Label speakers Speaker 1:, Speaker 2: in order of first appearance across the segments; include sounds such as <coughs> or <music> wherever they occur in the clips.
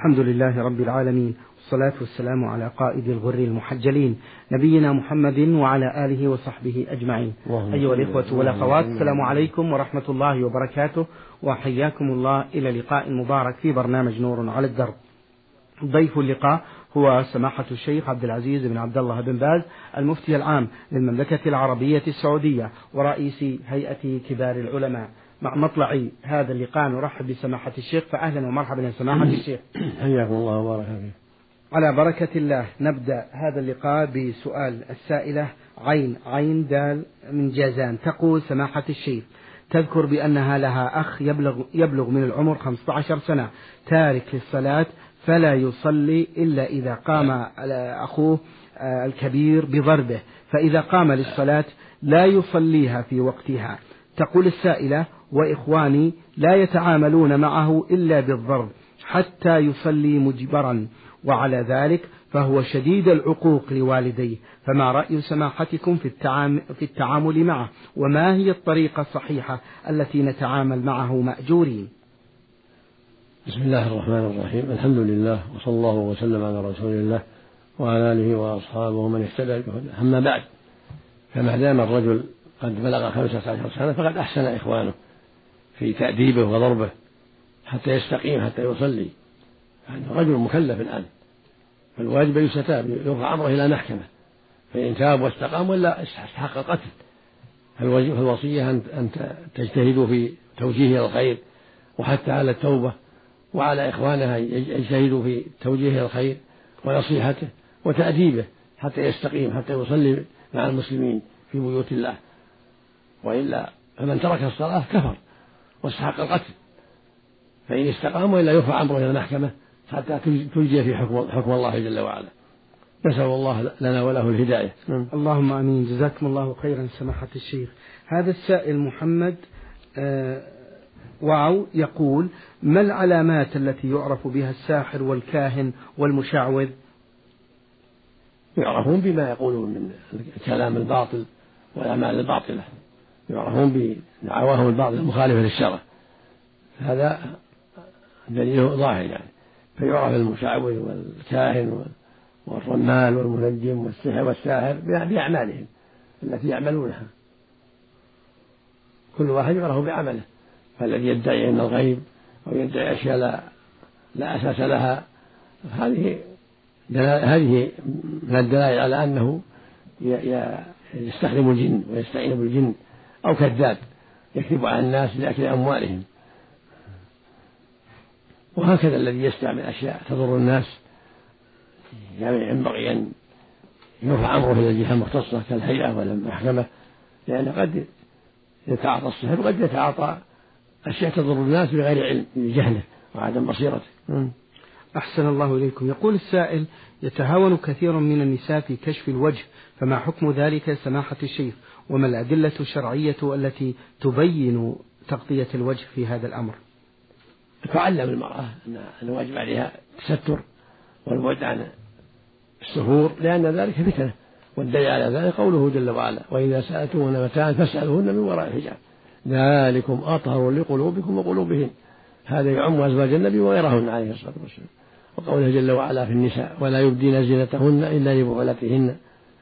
Speaker 1: الحمد لله رب العالمين والصلاة والسلام على قائد الغر المحجلين نبينا محمد وعلى آله وصحبه أجمعين. أيها الإخوة والأخوات السلام عليكم ورحمة الله وبركاته وحياكم الله إلى لقاء مبارك في برنامج نور على الدرب. ضيف اللقاء هو سماحة الشيخ عبد العزيز بن عبد الله بن باز المفتي العام للمملكة العربية السعودية ورئيس هيئة كبار العلماء. مع مطلع هذا اللقاء نرحب بسماحة الشيخ فأهلا ومرحبا يا سماحة <coughs> الشيخ.
Speaker 2: حياكم الله وبارك فيك.
Speaker 1: على بركة الله نبدأ هذا اللقاء بسؤال السائلة عين عين دال من جازان. تقول سماحة الشيخ تذكر بأنها لها أخ يبلغ, يبلغ من العمر 15 سنة تارك للصلاة فلا يصلي إلا إذا قام أخوه الكبير بضربه فإذا قام للصلاة لا يصليها في وقتها. تقول السائلة وإخواني لا يتعاملون معه إلا بالضرب حتى يصلي مجبرا وعلى ذلك فهو شديد العقوق لوالديه فما رأي سماحتكم في في التعامل معه؟ وما هي الطريقة الصحيحة التي نتعامل معه مأجورين؟
Speaker 2: بسم الله الرحمن الرحيم. الحمد لله وصلى الله وسلم على رسول الله وعلى آله وأصحابه ومن اهتدى أما بعد فما دام الرجل قد بلغ خمسة عشر سنة فقد أحسن إخوانه. في تأديبه وضربه حتى يستقيم حتى يصلي. يعني رجل مكلف الآن. فالواجب أن يستتاب يرفع أمره إلى محكمة. فإن تاب واستقام ولا استحق القتل. فالوصية أن تجتهدوا في توجيهه إلى الخير وحتى على التوبة وعلى إخوانها يجتهدوا في توجيهه الخير ونصيحته وتأديبه حتى يستقيم حتى يصلي مع المسلمين في بيوت الله. وإلا فمن ترك الصلاة كفر. واستحق القتل. فإن استقام وإلا يرفع أمره إلى المحكمة حتى تجزي في حكم, حكم الله جل وعلا. نسأل الله لنا وله الهداية.
Speaker 1: نعم. اللهم آمين. جزاكم الله خيرا سماحة الشيخ. هذا السائل محمد آه واو يقول ما العلامات التي يعرف بها الساحر والكاهن والمشعوذ؟
Speaker 2: يعرفون بما يقولون من الكلام الباطل والأعمال الباطلة. يعرفون بدعواهم الباطلة المخالفة للشرع. هذا دليله ظاهر يعني. فيعرف المشعوذ والكاهن والرمال والمنجم والسحر والساحر بأعمالهم التي يعملونها. كل واحد يعرف بعمله. فالذي يدعي علم الغيب أو يدعي أشياء لا, لا أساس لها هذه هذه من الدلائل على أنه يستخدم الجن ويستعين بالجن أو كذاب. يكذب على الناس لأكل أموالهم. وهكذا الذي يستعمل أشياء تضر الناس. يعني ينبغي أن يرفع أمره إلى الجهة المختصة كالهيئة ولا المحكمة قد يتعاطى السحر وقد يتعاطى أشياء تضر الناس بغير علم لجهله وعدم بصيرته.
Speaker 1: أحسن الله إليكم. يقول السائل يتهاون كثير من النساء في كشف الوجه فما حكم ذلك سماحة الشيخ؟ وما الأدلة الشرعية التي تبين تغطية الوجه في هذا الأمر؟
Speaker 2: تعلم المرأة أن الواجب عليها التستر والبعد عن السفور لأن ذلك فتنة. والدليل على ذلك قوله جل وعلا وإذا سألتمون متاعا فاسألوهن من وراء الحجاب. ذلكم أطهر لقلوبكم وقلوبهن. هذا يعم أزواج النبي وغيرهن عليه الصلاة والسلام. وقوله جل وعلا في النساء ولا يبدين زينتهن إلا لبعولتهن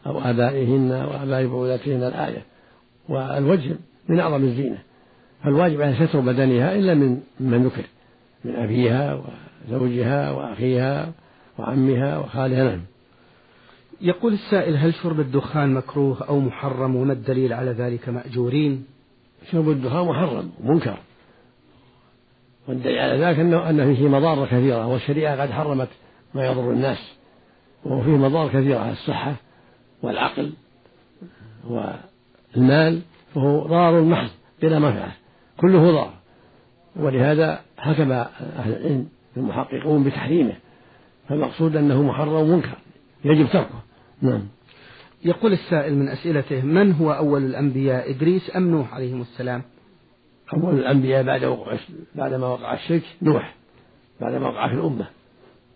Speaker 2: أو آبائهن أو آباء بعولتهن الآية. والوجه من أعظم الزينة. فالواجب على ستر بدنها إلا من من ذكر من أبيها وزوجها وأخيها وعمها وخالها نعم.
Speaker 1: يقول السائل هل شرب الدخان مكروه أو محرم وما الدليل على ذلك مأجورين؟
Speaker 2: شرب الدخان محرم ومنكر والدليل على ذلك أنه, أنه فيه مضار كثيرة والشريعة قد حرمت ما يضر الناس وهو فيه مضار كثيرة على الصحة. والعقل والمال فهو ضار محض بلا منفعة كله ضار ولهذا حكم أهل العلم المحققون بتحريمه فالمقصود أنه محرم ومنكر يجب تركه. نعم.
Speaker 1: يقول السائل من أسئلته من هو أول الأنبياء؟ إدريس أم نوح عليهم السلام؟
Speaker 2: أول الأنبياء بعد وقع بعد ما وقع الشرك نوح. بعد ما وقع في الأمة.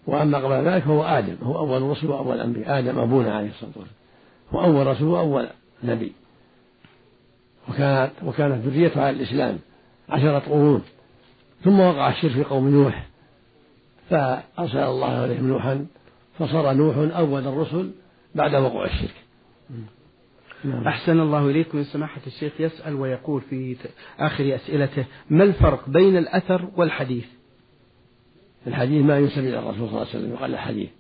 Speaker 2: وأما قبل ذلك فهو آدم هو أول الرسل وأول الأنبياء آدم أبونا عليه الصلاة والسلام. هو أول رسول وأول نبي. وكانت وكانت ذريته على الإسلام عشرة قرون. ثم وقع الشرك في قوم نوح. فأرسل الله عليهم نوحا فصار نوح أول الرسل بعد وقوع الشرك.
Speaker 1: نعم. أحسن الله إليكم. من سماحة الشيخ يسأل ويقول في آخر أسئلته ما الفرق بين الأثر والحديث؟
Speaker 2: الحديث ما ينسب إلى الرسول صلى الله عليه وسلم يقال الحديث.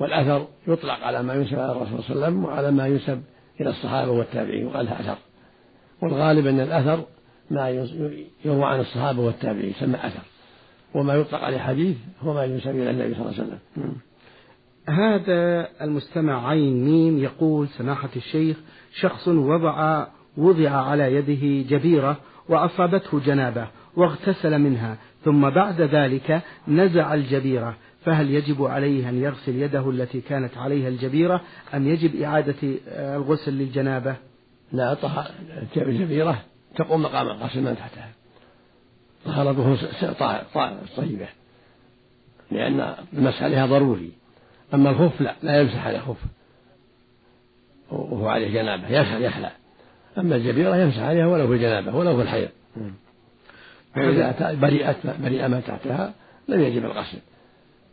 Speaker 2: والأثر يطلق على ما ينسب إلى الرسول صلى الله عليه وسلم وعلى ما ينسب إلى الصحابة والتابعين يقال أثر. والغالب أن الأثر ما يروى عن الصحابة والتابعين يسمى أثر. وما يطلق عليه حديث هو ما ينسب إلى النبي صلى الله عليه وسلم.
Speaker 1: هذا المستمع عين ميم يقول سماحة الشيخ شخص وضع وضع على يده جبيرة وأصابته جنابة واغتسل منها ثم بعد ذلك نزع الجبيرة فهل يجب عليه أن يغسل يده التي كانت عليها الجبيرة أم يجب إعادة الغسل للجنابة؟
Speaker 2: لا طهر الجبيرة تقوم مقام الغسل من تحتها. طهارته طيبة لأن المسح عليها ضروري. أما الخف لا لا يمسح على الخف. وهو عليه جنابة يخلع. أما الجبيرة يمسح عليها ولو في الجنابة ولو في الحيض. فإذا بريئت بريئة ما تحتها لم يجب الغسل.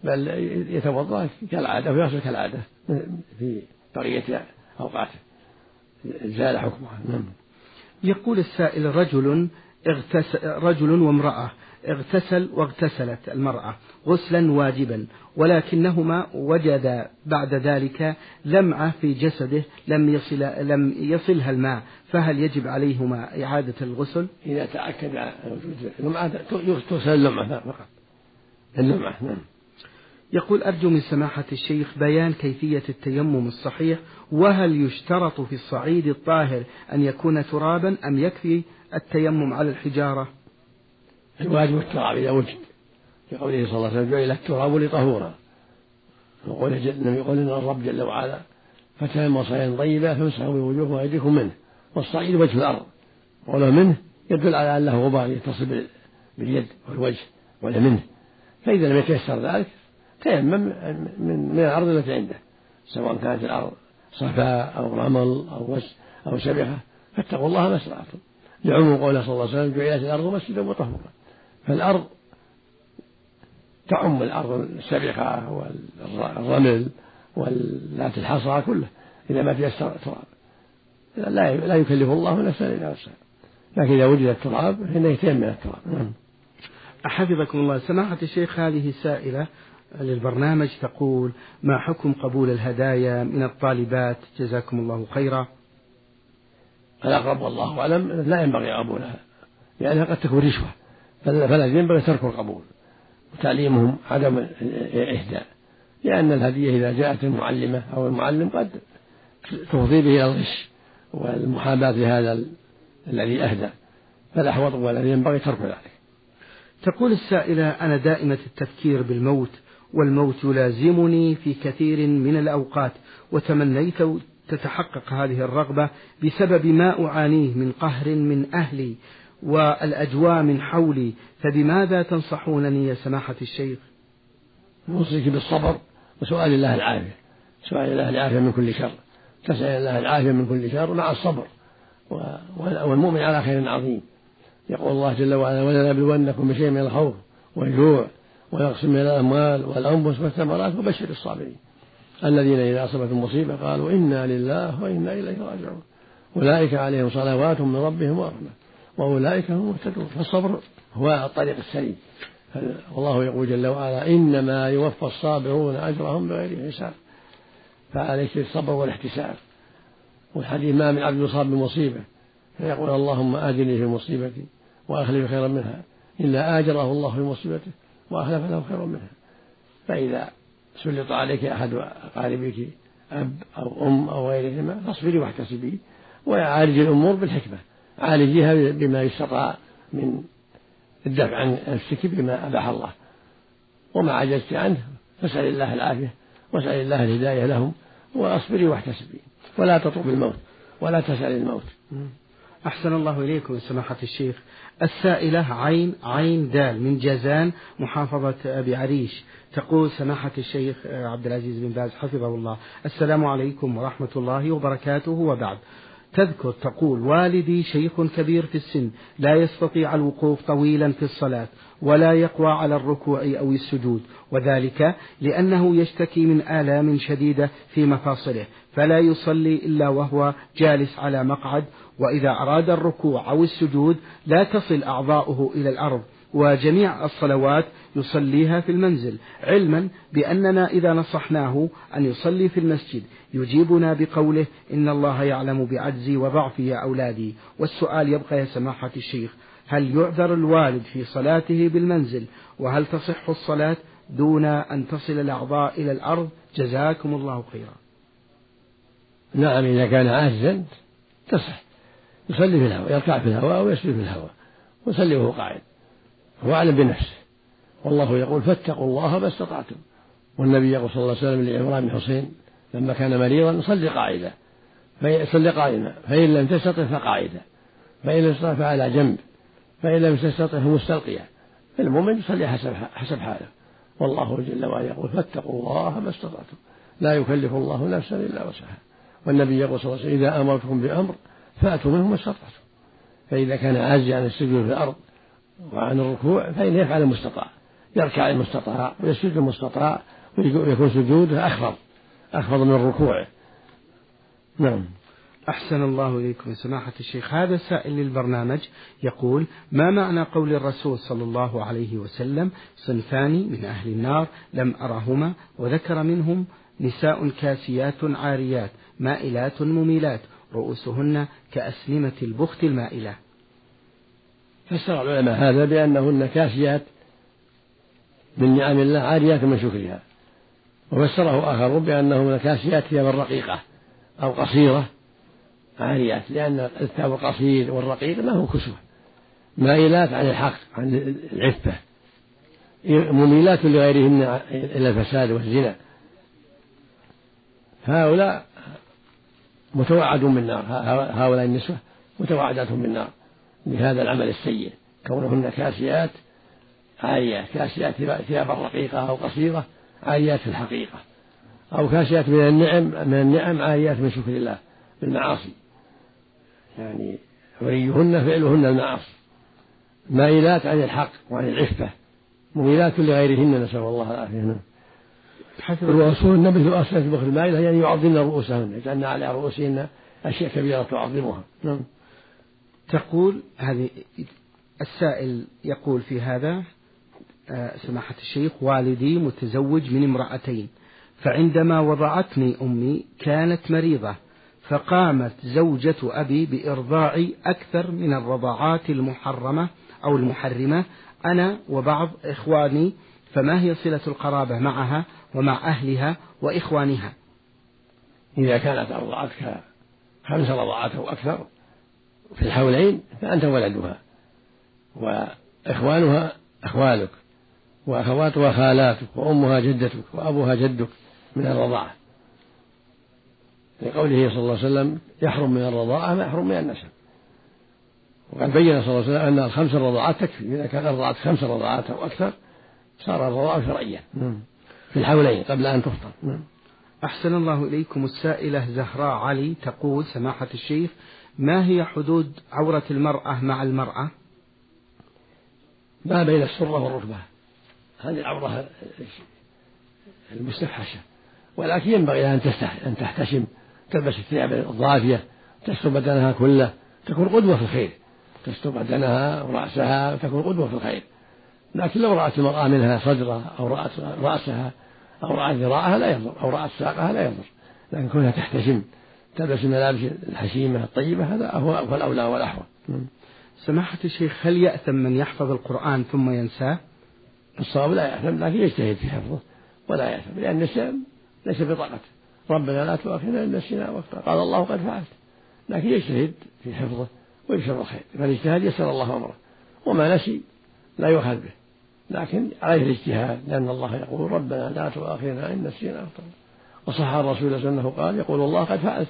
Speaker 2: بل يتوضأ كالعادة ويغسل كالعادة في بقية أوقاته زال حكمها. نعم.
Speaker 1: يقول السائل رجل اغتسل رجل وامرأة اغتسل واغتسلت المرأة غسلا واجبا ولكنهما وجد بعد ذلك لمعة في جسده لم يصل لم يصلها الماء فهل يجب عليهما إعادة الغسل؟
Speaker 2: إذا تأكد وجود اللمعة تغسل اللمعة فقط. اللمعة نعم.
Speaker 1: يقول أرجو من سماحة الشيخ بيان كيفية التيمم الصحيح وهل يشترط في الصعيد الطاهر أن يكون ترابا أم يكفي التيمم على الحجارة؟
Speaker 2: الواجب التراب إذا وجد. في قوله صلى الله عليه وسلم جعل التراب لطهورا. وقوله جل يقول إن الرب جل وعلا فتيمم صعيدا طيبا فامسحوا بوجوهكم وأيديكم منه. والصعيد وجه الأرض. قوله منه يدل على ان له غبار يتصل باليد والوجه ولا منه. فإذا لم يتيسر ذلك تيمم من من الأرض التي عنده سواء كانت الأرض صفاء أو رمل أو وس أو سبخه فاتقوا الله ما استطعتم. لعموم قوله صلى الله عليه وسلم جعلت الأرض مسجدا وطهورا فالأرض تعم الأرض السبخة والرمل واللات الحصى كله إذا ما تيسر التراب لا لا يكلف الله نفسا إلا وسعها. لكن إذا وجد التراب فإنه يتيمم التراب. نعم.
Speaker 1: حفظكم الله. سماحة الشيخ هذه سائلة للبرنامج تقول ما حكم قبول الهدايا من الطالبات؟ جزاكم الله خيرا.
Speaker 2: الأقرب والله أعلم لا ينبغي قبولها لأنها قد تكون رشوة فلا ينبغي ترك القبول وتعليمهم عدم الإهداء لأن الهدية إذا جاءت المعلمة أو المعلم قد تفضي به إلى الغش والمحاباة لهذا الذي أهدى فالأحوط والذي ينبغي ترك ذلك.
Speaker 1: تقول السائلة أنا دائمة التفكير بالموت والموت يلازمني في كثير من الأوقات وتمنيت تتحقق هذه الرغبة بسبب ما أعانيه من قهر من أهلي والأجواء من حولي. فبماذا تنصحونني يا سماحة الشيخ؟
Speaker 2: نوصيك بالصبر وسؤال الله العافية. سؤال الله العافية من كل شر. تسأل الله العافية من كل شر مع الصبر. والمؤمن على خير عظيم. يقول الله جل وعلا ولنبلونكم بشيء من الخوف والجوع ويقسم من الأموال والأنفس والثمرات وبشر الصابرين. الذين إذا أصابتهم مصيبة قالوا إنا لله وإنا إليه راجعون. أولئك عليهم صلوات من ربهم ورحمة وأولئك هم المهتدون. فالصبر هو الطريق السليم. والله يقول جل وعلا إنما يوفى الصابرون أجرهم بغير حساب. فعليك الصبر والاحتساب. والحديث ما من عبد يصاب بمصيبة فيقول اللهم آجرني في مصيبتي وأخلف خيرا منها. إلا آجره الله في مصيبته. وأخلف له خيرا منها. فإذا سلط عليك أحد أقاربك أب أو أم أو غيرهما فاصبري واحتسبي وعالج الأمور بالحكمة. عالجيها بما يستطاع من الدفع عن نفسك بما أباح الله. وما عجزت عنه فاسأل الله العافية واسأل الله الهداية لهم وأصبري واحتسبي. ولا تطلب الموت ولا تسأل الموت.
Speaker 1: أحسن الله إليكم سماحة الشيخ. السائلة عين عين دال من جازان محافظة أبي عريش. تقول سماحة الشيخ عبد العزيز بن باز حفظه الله. السلام عليكم ورحمة الله وبركاته وبعد. تذكر تقول والدي شيخ كبير في السن لا يستطيع الوقوف طويلا في الصلاة ولا يقوى على الركوع أو السجود وذلك لأنه يشتكي من آلام شديدة في مفاصله فلا يصلي إلا وهو جالس على مقعد وإذا أراد الركوع أو السجود لا تصل أعضاؤه إلى الأرض وجميع الصلوات يصليها في المنزل علما بأننا إذا نصحناه أن يصلي في المسجد. يجيبنا بقوله إن الله يعلم بعجزي وضعفي يا أولادي. والسؤال يبقى يا سماحة الشيخ هل يعذر الوالد في صلاته بالمنزل؟ وهل تصح الصلاة دون أن تصل الأعضاء إلى الأرض؟ جزاكم الله خيرا.
Speaker 2: نعم إذا كان عاجزا تصح. يصلي في الهواء يركع في الهواء ويسجد في الهواء ويصلي وهو قاعد. هو أعلم بنفسه. والله يقول فاتقوا الله ما استطعتم. والنبي يقول صلى الله عليه وسلم لعمران بن حسين لما كان مريضا صلي قاعدا صلي قائما. فإن لم تستطع فقاعدا فإن لم تستطع فعلى جنب. فإن لم تستطع فمستلقيا المؤمن يصلي حسب حسب حاله. والله جل وعلا يقول فاتقوا الله ما استطعتم. لا يكلف الله نفسا إلا وسعها. والنبي يقول صلى الله عليه وسلم إذا أمرتكم بأمر فأتوا منه ما استطعتم فإذا كان عاجزا عن السجود في الأرض وعن الركوع فإنه يفعل المستطاع. يركع المستطاع ويسجد المستطاع ويكون سجوده أخفض أخفض من ركوعه. نعم.
Speaker 1: أحسن الله إليكم سماحة الشيخ. هذا سائل للبرنامج يقول ما معنى قول الرسول صلى الله عليه وسلم صنفان من أهل النار لم أرهما وذكر منهم نساء كاسيات عاريات مائلات مميلات رؤوسهن كأسلمة البخت المائلة.
Speaker 2: فسر العلماء هذا بأنهن كاسيات من نعم الله عاريات من شكرها. وفسره آخر بأنهن كاسيات ثيابا رقيقة أو قصيرة عاريات لأن الثوب القصير والرقيق ما هو كسوة. مائلات عن الحق عن العفة. مميلات لغيرهن إلى الفساد والزنا. هؤلاء متوعدون بالنار هؤلاء النسوة متوعدات بالنار بهذا العمل السيء. كونهن كاسيات عاريات كاسيات ثيابا رقيقة أو قصيرة عاريات في الحقيقة. أو كاسيات من النعم من النعم عاريات من شكر الله بالمعاصي يعني وليهن فعلهن المعاصي. مائلات عن الحق وعن العفة. مميلات لغيرهن نسأل الله العافية. نعم الرسول مثل أصلا في بخل المائلة يعني يعظمن رؤوسهن يجعلن على رؤوسهن أشياء كبيرة تعظمها. نعم.
Speaker 1: تقول هذه السائل يقول في هذا آه، سماحة الشيخ والدي متزوج من امرأتين فعندما وضعتني أمي كانت مريضة فقامت زوجة أبي بإرضاعي أكثر من الرضاعات المحرمة أو المحرمة أنا وبعض إخواني فما هي صلة القرابة معها؟ ومع أهلها وإخوانها.
Speaker 2: إذا كانت أرضعتك خمس رضاعات أو أكثر في الحولين فأنت ولدها. وإخوانها أخوالك وأخواتها خالاتك وأمها جدتك وأبوها جدك من الرضاعة. لقوله صلى الله عليه وسلم يحرم من الرضاعة ما يحرم من النسب. وقد بين صلى الله عليه وسلم أن الخمس الرضاعات تكفي. إذا كان أرضعت خمس رضاعات أو أكثر صار الرضاعة شرعية نعم. في الحولين قبل أن تفطر. نعم.
Speaker 1: أحسن الله إليكم السائلة زهراء علي تقول سماحة الشيخ ما هي حدود عورة المرأة مع المرأة؟
Speaker 2: ما بين السرة والركبة. هذه العورة المستفحشة. ولكن ينبغي لها أن تحتشم تلبس الثياب الضافية تستر بدنها كله تكون قدوة في الخير. تستر بدنها ورأسها تكون قدوة في الخير. لكن لو رأت المرأة منها صدرها أو رأت رأسها أو رأت ذراعها لا يضر أو رأت ساقها لا يضر لكن كونها تحتشم تلبس الملابس الحشيمة الطيبة هذا هو الأولى والأحوى
Speaker 1: سماحة الشيخ هل يأثم من يحفظ القرآن ثم ينساه؟
Speaker 2: الصواب لا يأثم لكن يجتهد في حفظه ولا يأثم لأن النسيان ليس بطاقته ربنا لا تؤاخذنا إن نسينا وقتا قال الله قد فعلت. لكن يجتهد في حفظه ويبشر الخير فالإجتهاد يسر الله أمره. وما نسي لا يؤخذ به. لكن عليه الاجتهاد لأن الله يقول ربنا لا تؤاخذنا إن نسينا وقتا وصح الرسول أنه قال يقول الله قد فعلت.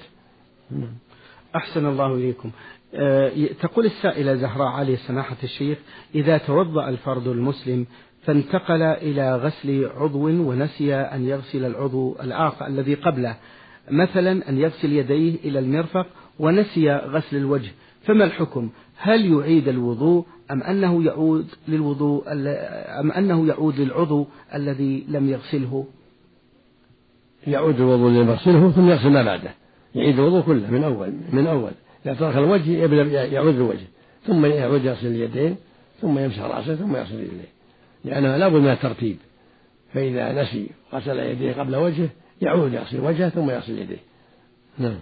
Speaker 1: أحسن الله إليكم. أه تقول السائلة زهراء علي سماحة الشيخ إذا توضأ الفرد المسلم فانتقل إلى غسل عضو ونسي أن يغسل العضو الآخر الذي قبله مثلا أن يغسل يديه إلى المرفق ونسي غسل الوجه فما الحكم؟ هل يعيد الوضوء أم أنه يعود للوضوء أم أنه يعود للعضو الذي لم يغسله؟
Speaker 2: يعود الوضوء الذي يغسله ثم يغسل ما بعده. يعيد الوضوء كله من أول من أول. إذا ترك الوجه يبدأ يعود الوجه ثم يعود يغسل اليدين ثم يمسح رأسه ثم يغسل رجليه. لأنه لابد من الترتيب. فإذا نسي غسل يديه قبل وجهه يعود يغسل وجهه ثم يغسل يديه.
Speaker 1: نعم.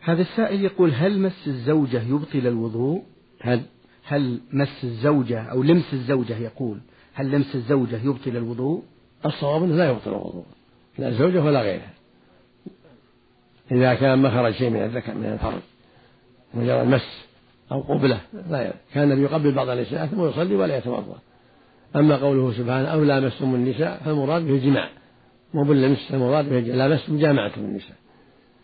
Speaker 1: هذا السائل يقول هل مس الزوجة يبطل الوضوء؟
Speaker 2: هل؟
Speaker 1: هل مس الزوجة أو لمس الزوجة يقول هل لمس الزوجة يبطل الوضوء؟
Speaker 2: الصواب أنه لا يبطل الوضوء. لا الزوجة ولا غيرها إذا كان ما خرج شيء من الذكر من الفرج مجرد مس أو قبلة لا كان يقبل بعض النساء ثم يصلي ولا يتوضأ. أما قوله سبحانه أو لامستم النساء فالمراد به الجماع. مو باللمس المراد به لامستم جامعتم النساء.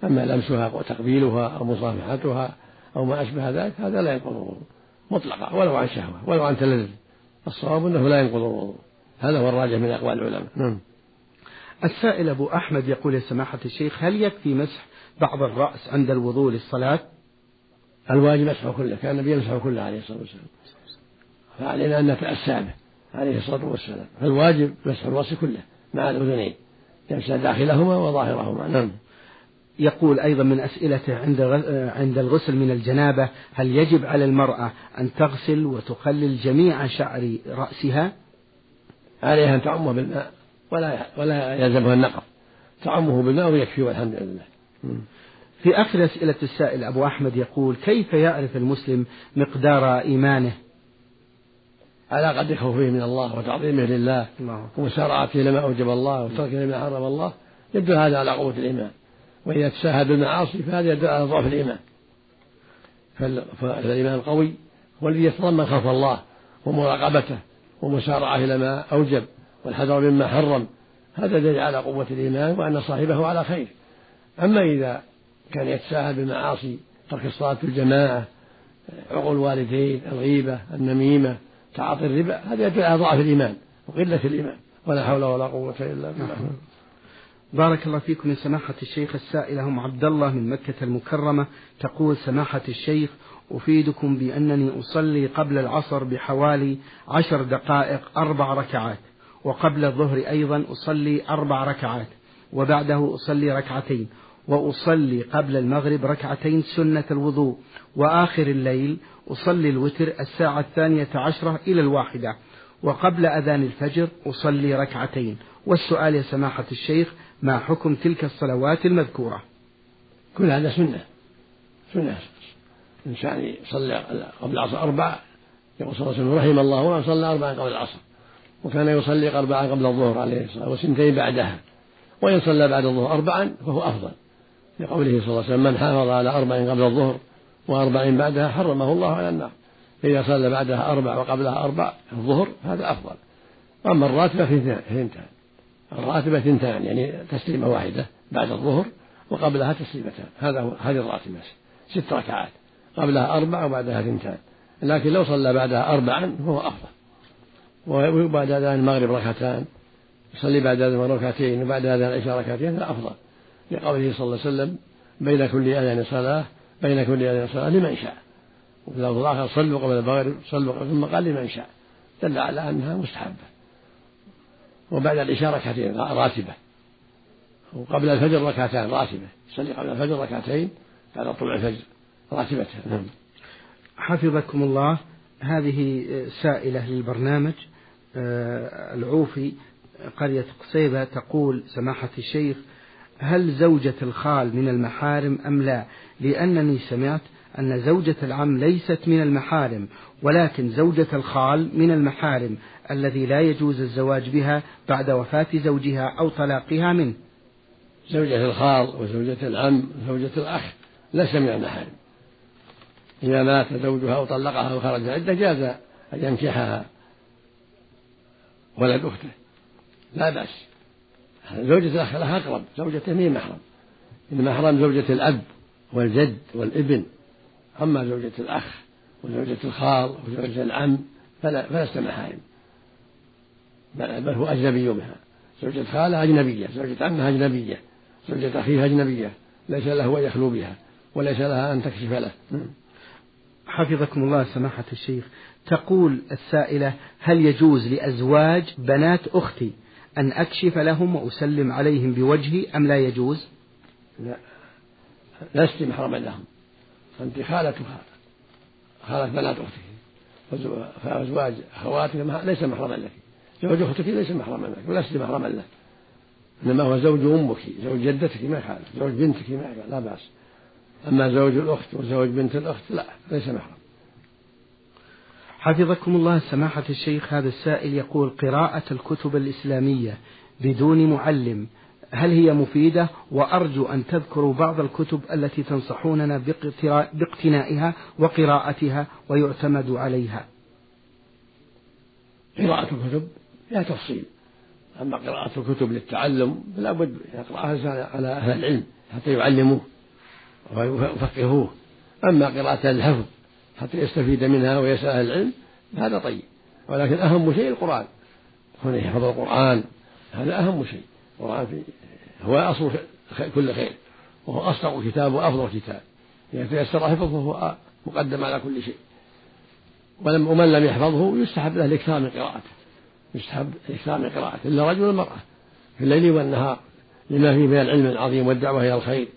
Speaker 2: أما لمسها وتقبيلها أو مصافحتها أو ما أشبه ذلك هذا لا ينقض الوضوء مطلقا ولو عن شهوة ولو عن تلذذ. الصواب أنه لا ينقض الوضوء. هذا هو الراجح من أقوال العلماء. نعم.
Speaker 1: السائل أبو أحمد يقول يا سماحة الشيخ هل يكفي مسح بعض الرأس عند الوضوء للصلاة؟
Speaker 2: الواجب مسحه كله كان النبي يمسحه كله عليه الصلاة والسلام. فعلينا أن نتأسى به عليه الصلاة والسلام. فالواجب مسح الرأس كله مع الأذنين يمسح داخلهما وظاهرهما. نعم.
Speaker 1: يقول أيضا من أسئلته عند عند الغسل من الجنابة هل يجب على المرأة أن تغسل وتخلل جميع شعر رأسها؟
Speaker 2: عليها أن تعمه بالماء ولا ولا يلزمها النقض تعمه بالماء ويكفي والحمد لله.
Speaker 1: في آخر أسئلة السائل أبو أحمد يقول كيف يعرف المسلم مقدار إيمانه؟
Speaker 2: على قدر خوفه من الله وتعظيمه لله. ومسارعته لما أوجب الله وتركه لما حرم الله يدل هذا على قوة الإيمان. وإذا تساهل بالمعاصي فهذا يدل على ضعف الإيمان. فالإيمان القوي هو الذي يتضمن خوف الله ومراقبته ومسارعة إلى ما أوجب والحذر مما حرم. هذا دليل على قوة الإيمان وأن صاحبه على خير. أما إذا كان يتساهل بالمعاصي ترك الصلاة في الجماعة عقول الوالدين الغيبة النميمة تعاطي الربا هذا يدل على ضعف الإيمان وقلة الإيمان. ولا حول ولا قوة إلا بالله.
Speaker 1: بارك الله فيكم يا سماحة الشيخ السائلة هم عبد الله من مكة المكرمة. تقول سماحة الشيخ أفيدكم بأنني أصلي قبل العصر بحوالي عشر دقائق أربع ركعات وقبل الظهر أيضا أصلي أربع ركعات وبعده أصلي ركعتين وأصلي قبل المغرب ركعتين سنة الوضوء وآخر الليل أصلي الوتر الساعة الثانية عشرة إلى الواحدة وقبل أذان الفجر أصلي ركعتين. والسؤال يا سماحة الشيخ ما حكم تلك الصلوات المذكورة؟
Speaker 2: كل هذا سنة. سنة. الإنسان يصلي قبل العصر أربع يقول صلى الله عليه وسلم رحم الله من صلى أربعا قبل العصر. وكان يصلي أربعا قبل الظهر عليه الصلاة وسنتين بعدها. وإن صلى بعد الظهر أربعا فهو أفضل. لقوله صلى الله عليه وسلم من حافظ على أربع قبل الظهر وأربع بعدها حرمه الله على النار. إذا صلى بعدها أربع وقبلها أربع الظهر هذا أفضل. أما الراتبة في اثنتان. الراتبة اثنتان يعني تسليمة واحدة بعد الظهر وقبلها تسليمتان. هذا هو هذه الراتبة ست ركعات. قبلها أربع وبعدها اثنتان لكن لو صلى بعدها أربعا فهو أفضل. وبعد أذان المغرب ركعتان يصلي بعد أذان ركعتين وبعد أذان العشاء ركعتين هذا أفضل. لقوله صلى الله عليه وسلم بين كل أذان صلاة بين كل أذان صلاة لمن شاء. وفي الآخر صلوا قبل المغرب صلوا ثم قال لمن شاء. دل على أنها مستحبة. وبعد العشاء ركعتين راتبة. وقبل الفجر ركعتان راتبة. يصلي قبل الفجر ركعتين بعد طلوع الفجر راتبة نعم.
Speaker 1: حفظكم الله. هذه سائلة للبرنامج آه، العوفي قرية قصيبة تقول سماحة الشيخ هل زوجة الخال من المحارم أم لا؟ لأنني سمعت أن زوجة العم ليست من المحارم ولكن زوجة الخال من المحارم الذي لا يجوز الزواج بها بعد وفاة زوجها أو طلاقها منه.
Speaker 2: زوجة الخال وزوجة العم وزوجة الأخ ليس من المحارم. إذا مات زوجها أو طلقها أو خرج عدة جاز أن ينكحها ولد أخته. لا بأس. زوجة الأخ لها أقرب زوجته مين محرم. إنما محرم زوجة الأب والجد والابن. أما زوجة الأخ وزوجة الخال وزوجة العم فلا فلست محارم بل هو أجنبي بها زوجة خالة أجنبية زوجة عمها أجنبية زوجة أخيها أجنبية. ليس له أن يخلو بها وليس لها أن تكشف له.
Speaker 1: حفظكم الله سماحة الشيخ. تقول السائلة هل يجوز لأزواج بنات أختي أن أكشف لهم وأسلم عليهم بوجهي أم لا يجوز؟
Speaker 2: لا. لست محرما لهم. أنت خالتها خالة بنات أختك فأزواج أخواتك ليس محرما لك. زوج أختك ليس محرما لك ولست محرما له إنما هو زوج أمك زوج جدتك ما يخالف زوج بنتك ما يخالف لا بأس. أما زوج الأخت وزوج بنت الأخت لا ليس محرم.
Speaker 1: حفظكم الله سماحة الشيخ هذا السائل يقول قراءة الكتب الإسلامية بدون معلم هل هي مفيدة؟ وأرجو أن تذكروا بعض الكتب التي تنصحوننا باقتنائها وقراءتها ويعتمد عليها.
Speaker 2: قراءة الكتب فيها تفصيل. أما قراءة الكتب للتعلم فلا بد يقرأها على أهل العلم حتى يعلموه ويفقهوه. أما قراءة الحفظ حتى يستفيد منها ويسأل أهل العلم هذا طيب. ولكن أهم شيء القرآن. هو يحفظ القرآن. هذا أهم شيء. القرآن هو أصل كل خير وهو أصدق كتاب وأفضل كتاب. إذا تيسر حفظه فهو مقدم على كل شيء. ولم ومن لم يحفظه يستحب له الإكثار من قراءته. يستحب الإكثار من قراءته. إلا رجل المرأة. في الليل والنهار. لما فيه من العلم العظيم والدعوة إلى الخير.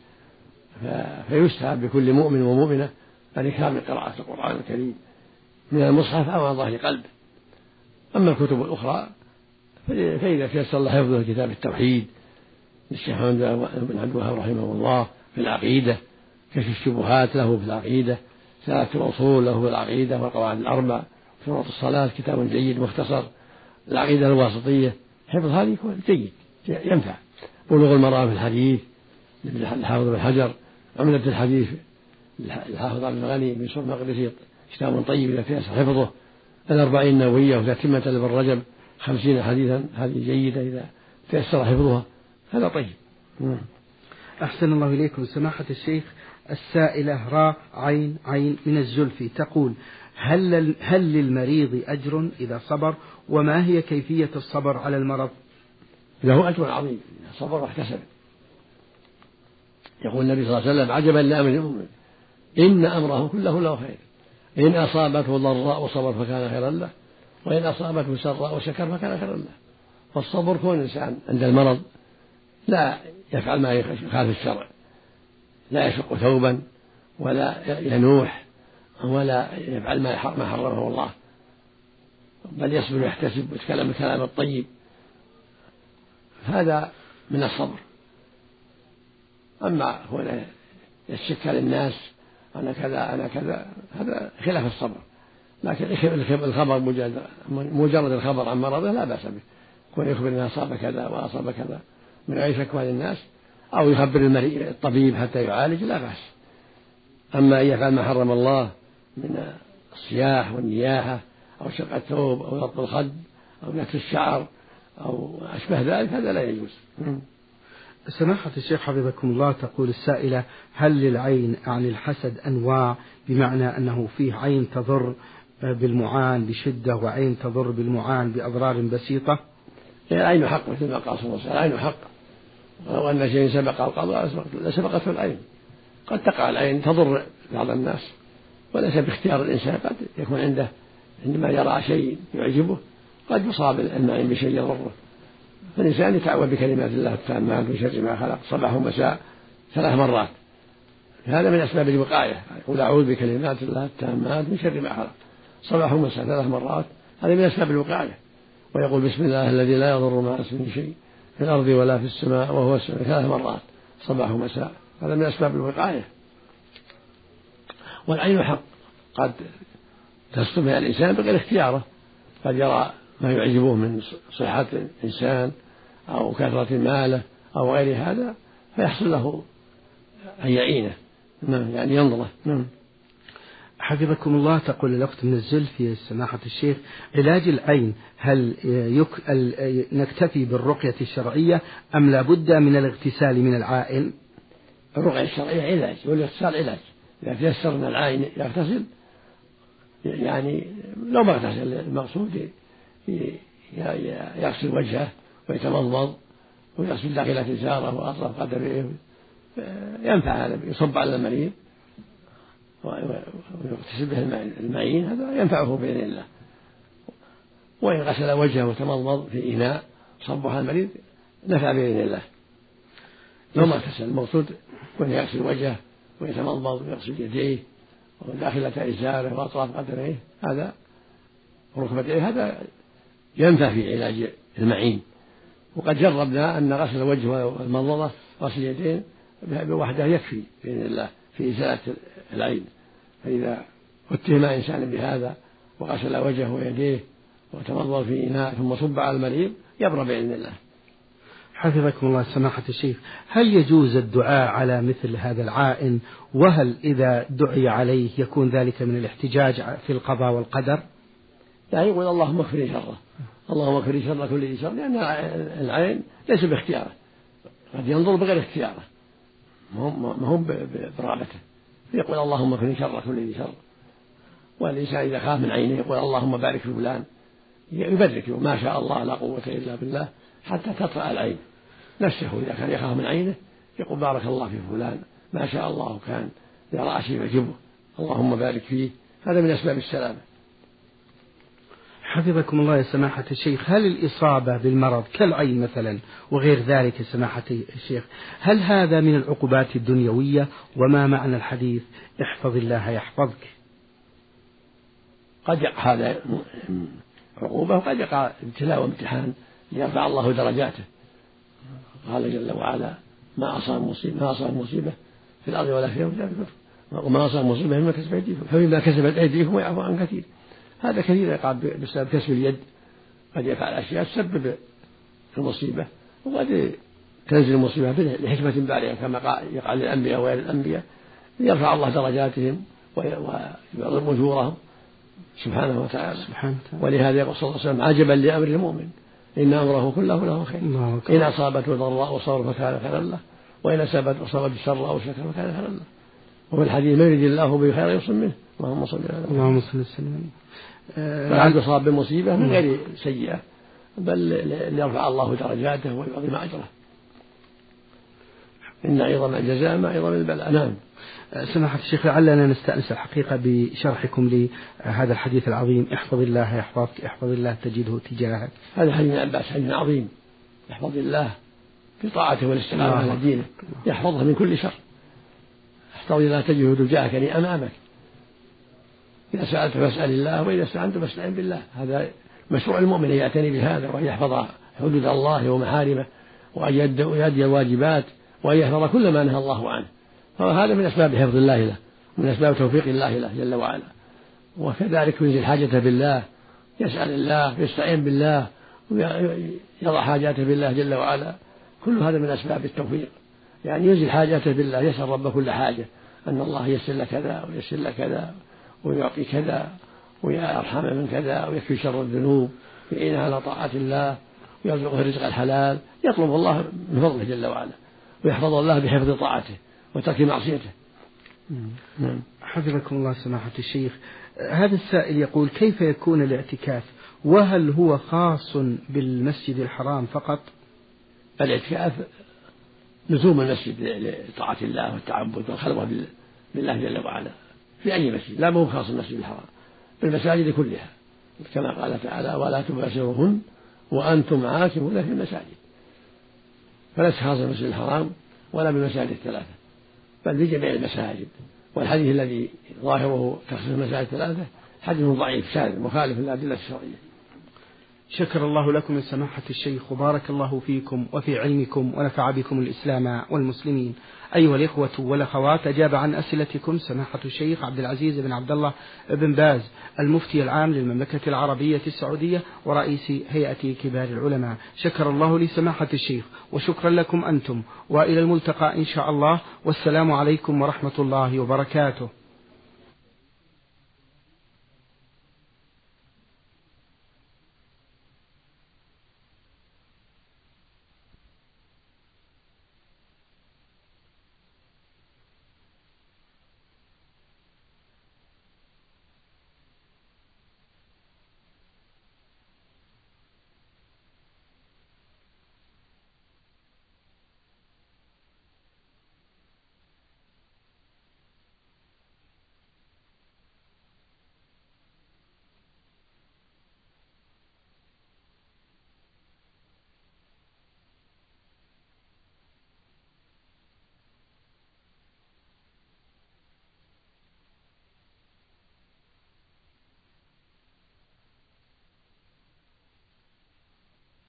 Speaker 2: فيستحب بكل مؤمن ومؤمنة الإكثار من قراءة القرآن الكريم. من المصحف أو عن ظهر قلب. أما الكتب الأخرى فإذا تيسر له حفظه كتاب التوحيد للشيخ محمد بن عبد الوهاب رحمه الله في العقيدة كشف الشبهات له في العقيدة ثلاثة الأصول له في العقيدة والقواعد الأربع شروط الصلاة كتاب جيد مختصر العقيدة الواسطية. حفظ هذه جيد ينفع. بلوغ المرأة في الحديث للحافظ بن حجر عملة الحديث الحافظ عبد الغني بن سور المقدسي كتاب طيب إذا تيسر حفظه. الأربعين النووية وتتمة لابن رجب خمسين حديثا هذه جيدة إذا تيسر حفظها. هذا طيب.
Speaker 1: أحسن الله إليكم. سماحة الشيخ السائلة راء عين عين من الزلفي تقول هل هل للمريض أجر إذا صبر؟ وما هي كيفية الصبر على المرض؟
Speaker 2: له أجر عظيم. صبر واحتسب يقول النبي صلى الله عليه وسلم عجبا لأمر المؤمن. إن أمره كله له خير. إن أصابته ضراء وصبر فكان خيرا له. وإن أصابته سراء وشكر فكان خيرا له. فالصبر كون الإنسان عند المرض لا يفعل ما يخالف الشرع. لا يشق ثوبا ولا ينوح ولا يفعل ما حرمه الله. بل يصبر ويحتسب ويتكلم الكلام الطيب. هذا من الصبر. أما هو يشك للناس أنا كذا أنا كذا هذا خلاف الصبر. لكن الخبر مجرد مجرد الخبر عن مرضه لا بأس به. يكون يخبر أنه أصاب كذا وأصاب كذا. من غير شكوى للناس أو يخبر المريء الطبيب حتى يعالج لا بأس. أما أن يفعل ما حرم الله من الصياح والنياحة أو شق الثوب أو ضبط الخد أو نكس الشعر أو أشبه ذلك هذا لا يجوز.
Speaker 1: سماحة الشيخ حفظكم الله تقول السائلة هل للعين عن الحسد أنواع؟ بمعنى أنه فيه عين تضر بالمعان بشدة وعين تضر بالمعان بأضرار بسيطة؟
Speaker 2: العين حق مثل ما قال صلى الله عليه وسلم العين حق. ولو أن شيء سبق القضاء لسبقته العين. قد تقع العين تضر بعض الناس. وليس باختيار الإنسان قد يكون عنده عندما يرى شيء يعجبه قد يصاب المعين بشيء يضره. فالإنسان يتعوذ بكلمات الله التامات من شر ما خلق صباح ومساء ثلاث مرات. هذا من أسباب الوقاية. يقول أعوذ بكلمات الله التامات من شر ما خلق. صباح ومساء ثلاث مرات. هذا من أسباب الوقاية. ويقول بسم الله الذي لا يضر مع اسمه شيء. في الأرض ولا في السماء وهو ثلاث مرات صباح ومساء. هذا من أسباب الوقاية. والعين حق. قد تصطفى الإنسان بغير اختياره. قد يرى ما يعجبه من صحة الإنسان أو كثرة ماله أو غير هذا فيحصل له أن يعينه. نعم يعني ينظره نعم.
Speaker 1: حفظكم الله تقول الأخت من الزلفي سماحة الشيخ علاج العين هل يك... نكتفي بالرقية الشرعية أم لا بد من الاغتسال من العائن؟
Speaker 2: الرقية الشرعية علاج والاغتسال علاج. إذا تيسر من العائن يغتسل يعني لو ما اغتسل المقصود يغسل وجهه ويتمضمض ويغسل داخلة إزاره وأطراف قدمه ينفع هذا يصب على المريض. ويغتسل به المعين هذا ينفعه بإذن الله. وإن غسل وجهه وتمضمض في إناء صبها المريض نفع بإذن الله. لو ما اغتسل المقصود وأن يغسل وجهه ويتمضمض ويغسل يديه وداخلة إزاره وأطراف قدميه هذا وركبتيه هذا ينفع في علاج المعين. وقد جربنا أن غسل الوجه والمضمضة غسل اليدين بوحده يكفي بإذن الله. في إزالة العين. فإذا اتهم إنسان بهذا وغسل وجهه ويديه وتمضمض في إناء ثم صب على المريض يبرأ بإذن الله.
Speaker 1: حفظكم الله سماحة الشيخ. هل يجوز الدعاء على مثل هذا العائن؟ وهل إذا دعي عليه يكون ذلك من الاحتجاج في القضاء والقدر؟
Speaker 2: يعني يقول اللهم اغفر شره. اللهم اغفر شر كل ذي شر لأن العين ليس باختياره. قد ينظر بغير اختياره. ما هو برغبته فيقول اللهم اغفر لي شر كل ذي شر والإنسان إذا خاف من عينه يقول اللهم بارك في فلان. يبرك ما شاء الله لا قوة إلا بالله حتى تطرأ العين. نفسه إذا كان يخاف من عينه يقول بارك الله في فلان. ما شاء الله كان يرى شيء يعجبه. اللهم بارك فيه. هذا من أسباب السلامة.
Speaker 1: حفظكم الله يا سماحة الشيخ. هل الإصابة بالمرض كالعين مثلا وغير ذلك يا سماحة الشيخ؟ هل هذا من العقوبات الدنيوية؟ وما معنى الحديث احفظ الله يحفظك؟
Speaker 2: قد يقع هذا عقوبة وقد يقع ابتلاء وامتحان. ليرفع الله درجاته. قال جل وعلا ما أصاب مصيبة ما أصاب مصيبة في الأرض ولا في الكفر وما أصاب مصيبة فيما كسبت أيديكم. فمما كسبت أيديكم ويعفو عن كثير. هذا كثير يقع بسبب كسب اليد قد يفعل أشياء تسبب المصيبة وقد تنزل المصيبة لحكمة بالغة كما يقع للأنبياء وغير الأنبياء ليرفع الله درجاتهم ويعظم أجورهم سبحانه وتعالى. سبحانه وتعالى. ولهذا يقول صلى الله عليه وسلم عجبا لأمر المؤمن إن أمره كله له خير. إن أصابته ضراء وصبر فكان خيرا له وإن أصابته أصابته شر أو شكر فكان خيرا له. وفي الحديث ما يريد الله به خيرا يصم منه. اللهم صل على
Speaker 1: اللهم صل وسلم.
Speaker 2: فالعبد يصاب بمصيبة من غير سيئة بل ليرفع الله درجاته ويعظم أجره. إن عظم الجزاء ما عظم البلاء. نعم.
Speaker 1: سماحة الشيخ لعلنا نستأنس الحقيقة بشرحكم لهذا الحديث العظيم. احفظ الله يحفظك احفظ الله تجده تجاهك.
Speaker 2: هذا حديث عباس حديث عظيم. احفظ الله بطاعته والاستقامة على دينه. يحفظه من كل شر. الله تجده تجاهك يعني أمامك إذا سألت فاسأل الله وإذا استعنت فاستعن بالله. هذا مشروع المؤمن أن يعتني بهذا وأن يحفظ حدود الله ومحارمه وأن يؤدي الواجبات وأن يحفظ كل ما نهى الله عنه. فهذا من أسباب حفظ الله له من أسباب توفيق الله له جل وعلا. وكذلك ينزل حاجته بالله يسأل الله يستعين بالله ويضع حاجاته بالله جل وعلا. كل هذا من أسباب التوفيق. يعني ينزل حاجاته بالله يسأل رب كل حاجة. أن الله يسر لك كذا ويسر لك كذا ويعطي كذا ويرحم من كذا ويكفي شر الذنوب ويعينه على طاعة الله ويرزقه الرزق الحلال يطلب الله من فضله جل وعلا ويحفظ الله بحفظ طاعته وترك معصيته.
Speaker 1: نعم. حفظكم الله سماحة الشيخ. هذا السائل يقول كيف يكون الاعتكاف؟ وهل هو خاص بالمسجد الحرام فقط؟
Speaker 2: الاعتكاف لزوم المسجد لطاعة الله والتعبد والخلوة بالله جل وعلا في أي مسجد. لا مو خاص بالمسجد الحرام بالمساجد كلها كما قال تعالى ولا تباشرهن وأنتم عاكفون في المساجد. فليس خاص بالمسجد الحرام ولا بالمساجد الثلاثة بل بجميع المساجد. والحديث الذي ظاهره تخصيص المساجد الثلاثة حديث ضعيف شاذ مخالف للأدلة الشرعية.
Speaker 1: شكر الله لكم من سماحة الشيخ وبارك الله فيكم وفي علمكم ونفع بكم الإسلام والمسلمين. أيها الإخوة والأخوات أجاب عن أسئلتكم سماحة الشيخ عبد العزيز بن عبد الله بن باز المفتي العام للمملكة العربية السعودية ورئيس هيئة كبار العلماء. شكر الله لسماحة الشيخ وشكرا لكم أنتم. وإلى الملتقى إن شاء الله. والسلام عليكم ورحمة الله وبركاته.